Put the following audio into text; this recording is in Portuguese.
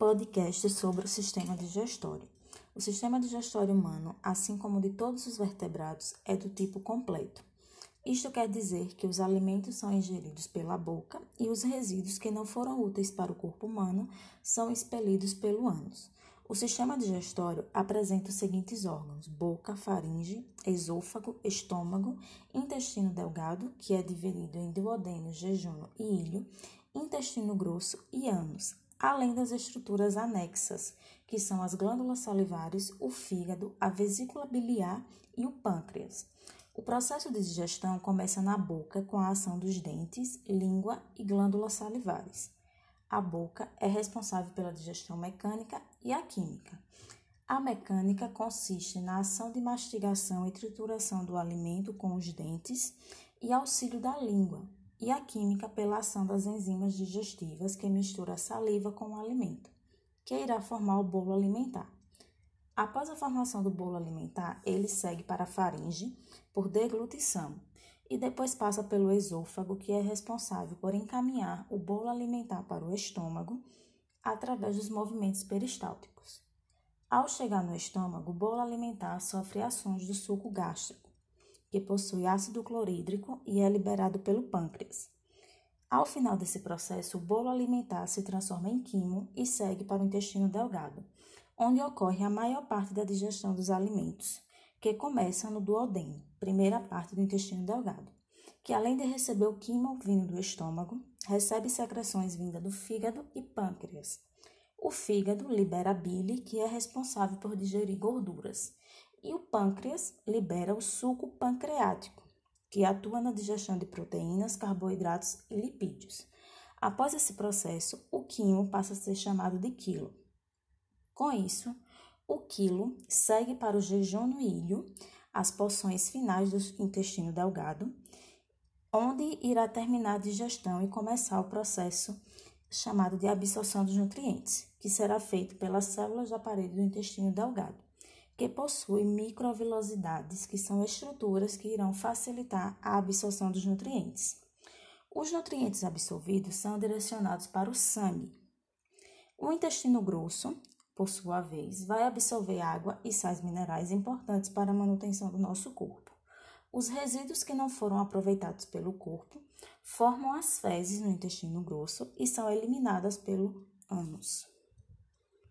podcast sobre o sistema digestório. O sistema digestório humano, assim como de todos os vertebrados, é do tipo completo. Isto quer dizer que os alimentos são ingeridos pela boca e os resíduos que não foram úteis para o corpo humano são expelidos pelo ânus. O sistema digestório apresenta os seguintes órgãos: boca, faringe, esôfago, estômago, intestino delgado, que é dividido em duodeno, jejum e ilho, intestino grosso e ânus, além das estruturas anexas, que são as glândulas salivares, o fígado, a vesícula biliar e o pâncreas. O processo de digestão começa na boca com a ação dos dentes, língua e glândulas salivares. A boca é responsável pela digestão mecânica e a química. A mecânica consiste na ação de mastigação e trituração do alimento com os dentes e auxílio da língua, e a química pela ação das enzimas digestivas que mistura a saliva com o alimento, que irá formar o bolo alimentar. Após a formação do bolo alimentar, ele segue para a faringe por deglutição e depois passa pelo esôfago, que é responsável por encaminhar o bolo alimentar para o estômago através dos movimentos peristálticos. Ao chegar no estômago, o bolo alimentar sofre ações do suco gástrico, que possui ácido clorídrico e é liberado pelo pâncreas. Ao final desse processo, o bolo alimentar se transforma em quimo e segue para o intestino delgado, onde ocorre a maior parte da digestão dos alimentos que começa no duodeno, primeira parte do intestino delgado, que além de receber o quimo vindo do estômago, recebe secreções vindas do fígado e pâncreas. O fígado libera bile, que é responsável por digerir gorduras, e o pâncreas libera o suco pancreático, que atua na digestão de proteínas, carboidratos e lipídios. Após esse processo, o quimo passa a ser chamado de quilo. Com isso, o quilo segue para o jejum no ilho, as porções finais do intestino delgado, onde irá terminar a digestão e começar o processo chamado de absorção dos nutrientes, que será feito pelas células da parede do intestino delgado, que possui microvilosidades, que são estruturas que irão facilitar a absorção dos nutrientes. Os nutrientes absorvidos são direcionados para o sangue. O intestino grosso por sua vez, vai absorver água e sais minerais importantes para a manutenção do nosso corpo. Os resíduos que não foram aproveitados pelo corpo formam as fezes no intestino grosso e são eliminadas pelo ânus.